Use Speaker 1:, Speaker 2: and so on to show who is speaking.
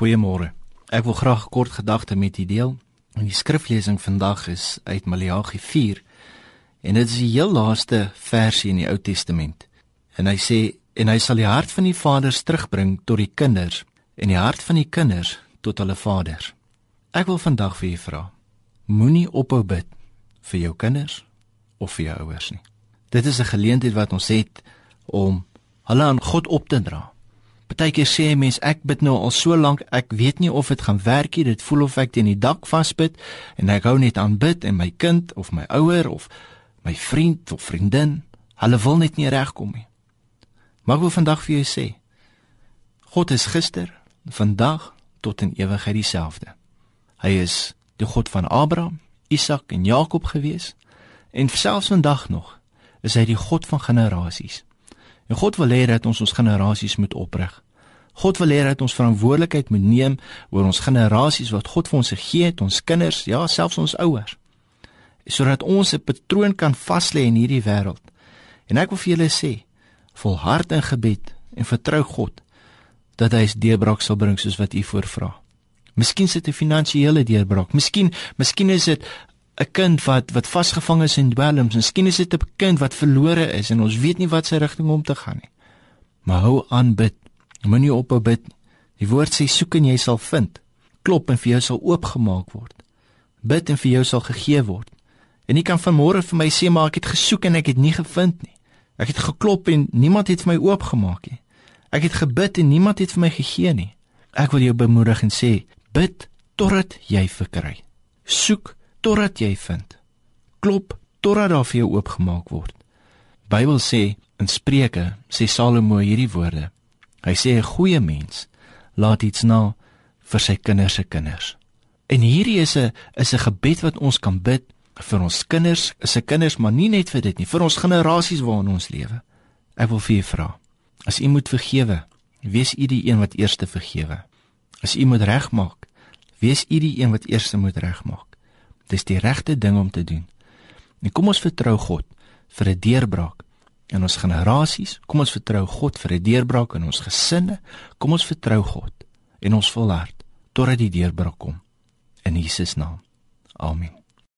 Speaker 1: Goeiemôre. Ek wil graag kort gedagte met u deel. En die skriflesing vandag is uit Maleagi 4 en dit is die heel laaste versie in die Ou Testament. En hy sê en hy sal die hart van die vaders terugbring tot die kinders en die hart van die kinders tot hulle vaders. Ek wil vandag vir u vra. Moenie ophou bid vir jou kinders of vir jou ouers nie. Dit is 'n geleentheid wat ons het om hulle aan God op te dra. Partykeer sê 'n mens ek bid nou al so lank, ek weet nie of dit gaan werk nie. Dit voel of ek teen die dak vasbid en ek hou net aan bid en my kind of my ouer of my vriend of vriendin, hulle wil net nie regkom nie. Maar ek wil vandag vir jou sê, God is gister, vandag tot in ewigheid dieselfde. Hy is die God van Abraham, Isak en Jakob gewees en selfs vandag nog is hy die God van generasies. En God wil hê dat ons ons generasies moet oprig. God wil hê dat ons verantwoordelikheid moet neem oor ons generasies wat God vir ons gegee het, ons kinders, ja, selfs ons ouers. Sodat ons 'n patroon kan vaslê in hierdie wêreld. En ek wil vir julle sê, volhard in gebed en vertrou God dat hy 'n deurbraak sal bring soos wat u voorvra. Miskien sit 'n finansiële deurbraak. Miskien, miskien is dit 'n kind wat wat vasgevang is in dwelms. Miskien is dit 'n kind wat verlore is en ons weet nie wat sy rigting om te gaan nie. Maar hou aan bid. Moenie ophou bid. Die woord sê soek en jy sal vind. Klop en vir jou sal oopgemaak word. Bid en vir jou sal gegee word. En jy kan vanmôre vir my sê maar ek het gesoek en ek het nie gevind nie. Ek het geklop en niemand het vir my oopgemaak nie. Ek het gebid en niemand het vir my gegee nie. Ek wil jou bemoedig en sê bid totdat jy verkry. Soek totdat jy vind. Klop totdat daar vir jou oopgemaak word. Bybel sê in Spreuke sê Salomo hierdie woorde. Hy sê 'n goeie mens laat iets na vir sy kinders se kinders. En hierdie is 'n is 'n gebed wat ons kan bid vir ons kinders, se kinders, maar nie net vir dit nie, vir ons generasies waarin ons lewe. Ek wil vir u vra, as u moet vergewe, wees u die een wat eerste vergewe. As u moet regmaak, wees u die een wat eerste moet regmaak. Dis die regte ding om te doen. En kom ons vertrou God vir 'n deurbraak in ons generasies. Kom ons vertrou God vir 'n deurbraak in ons gesinne. Kom ons vertrou God en ons volhard totdat die deurbraak kom. In Jesus naam. Amen.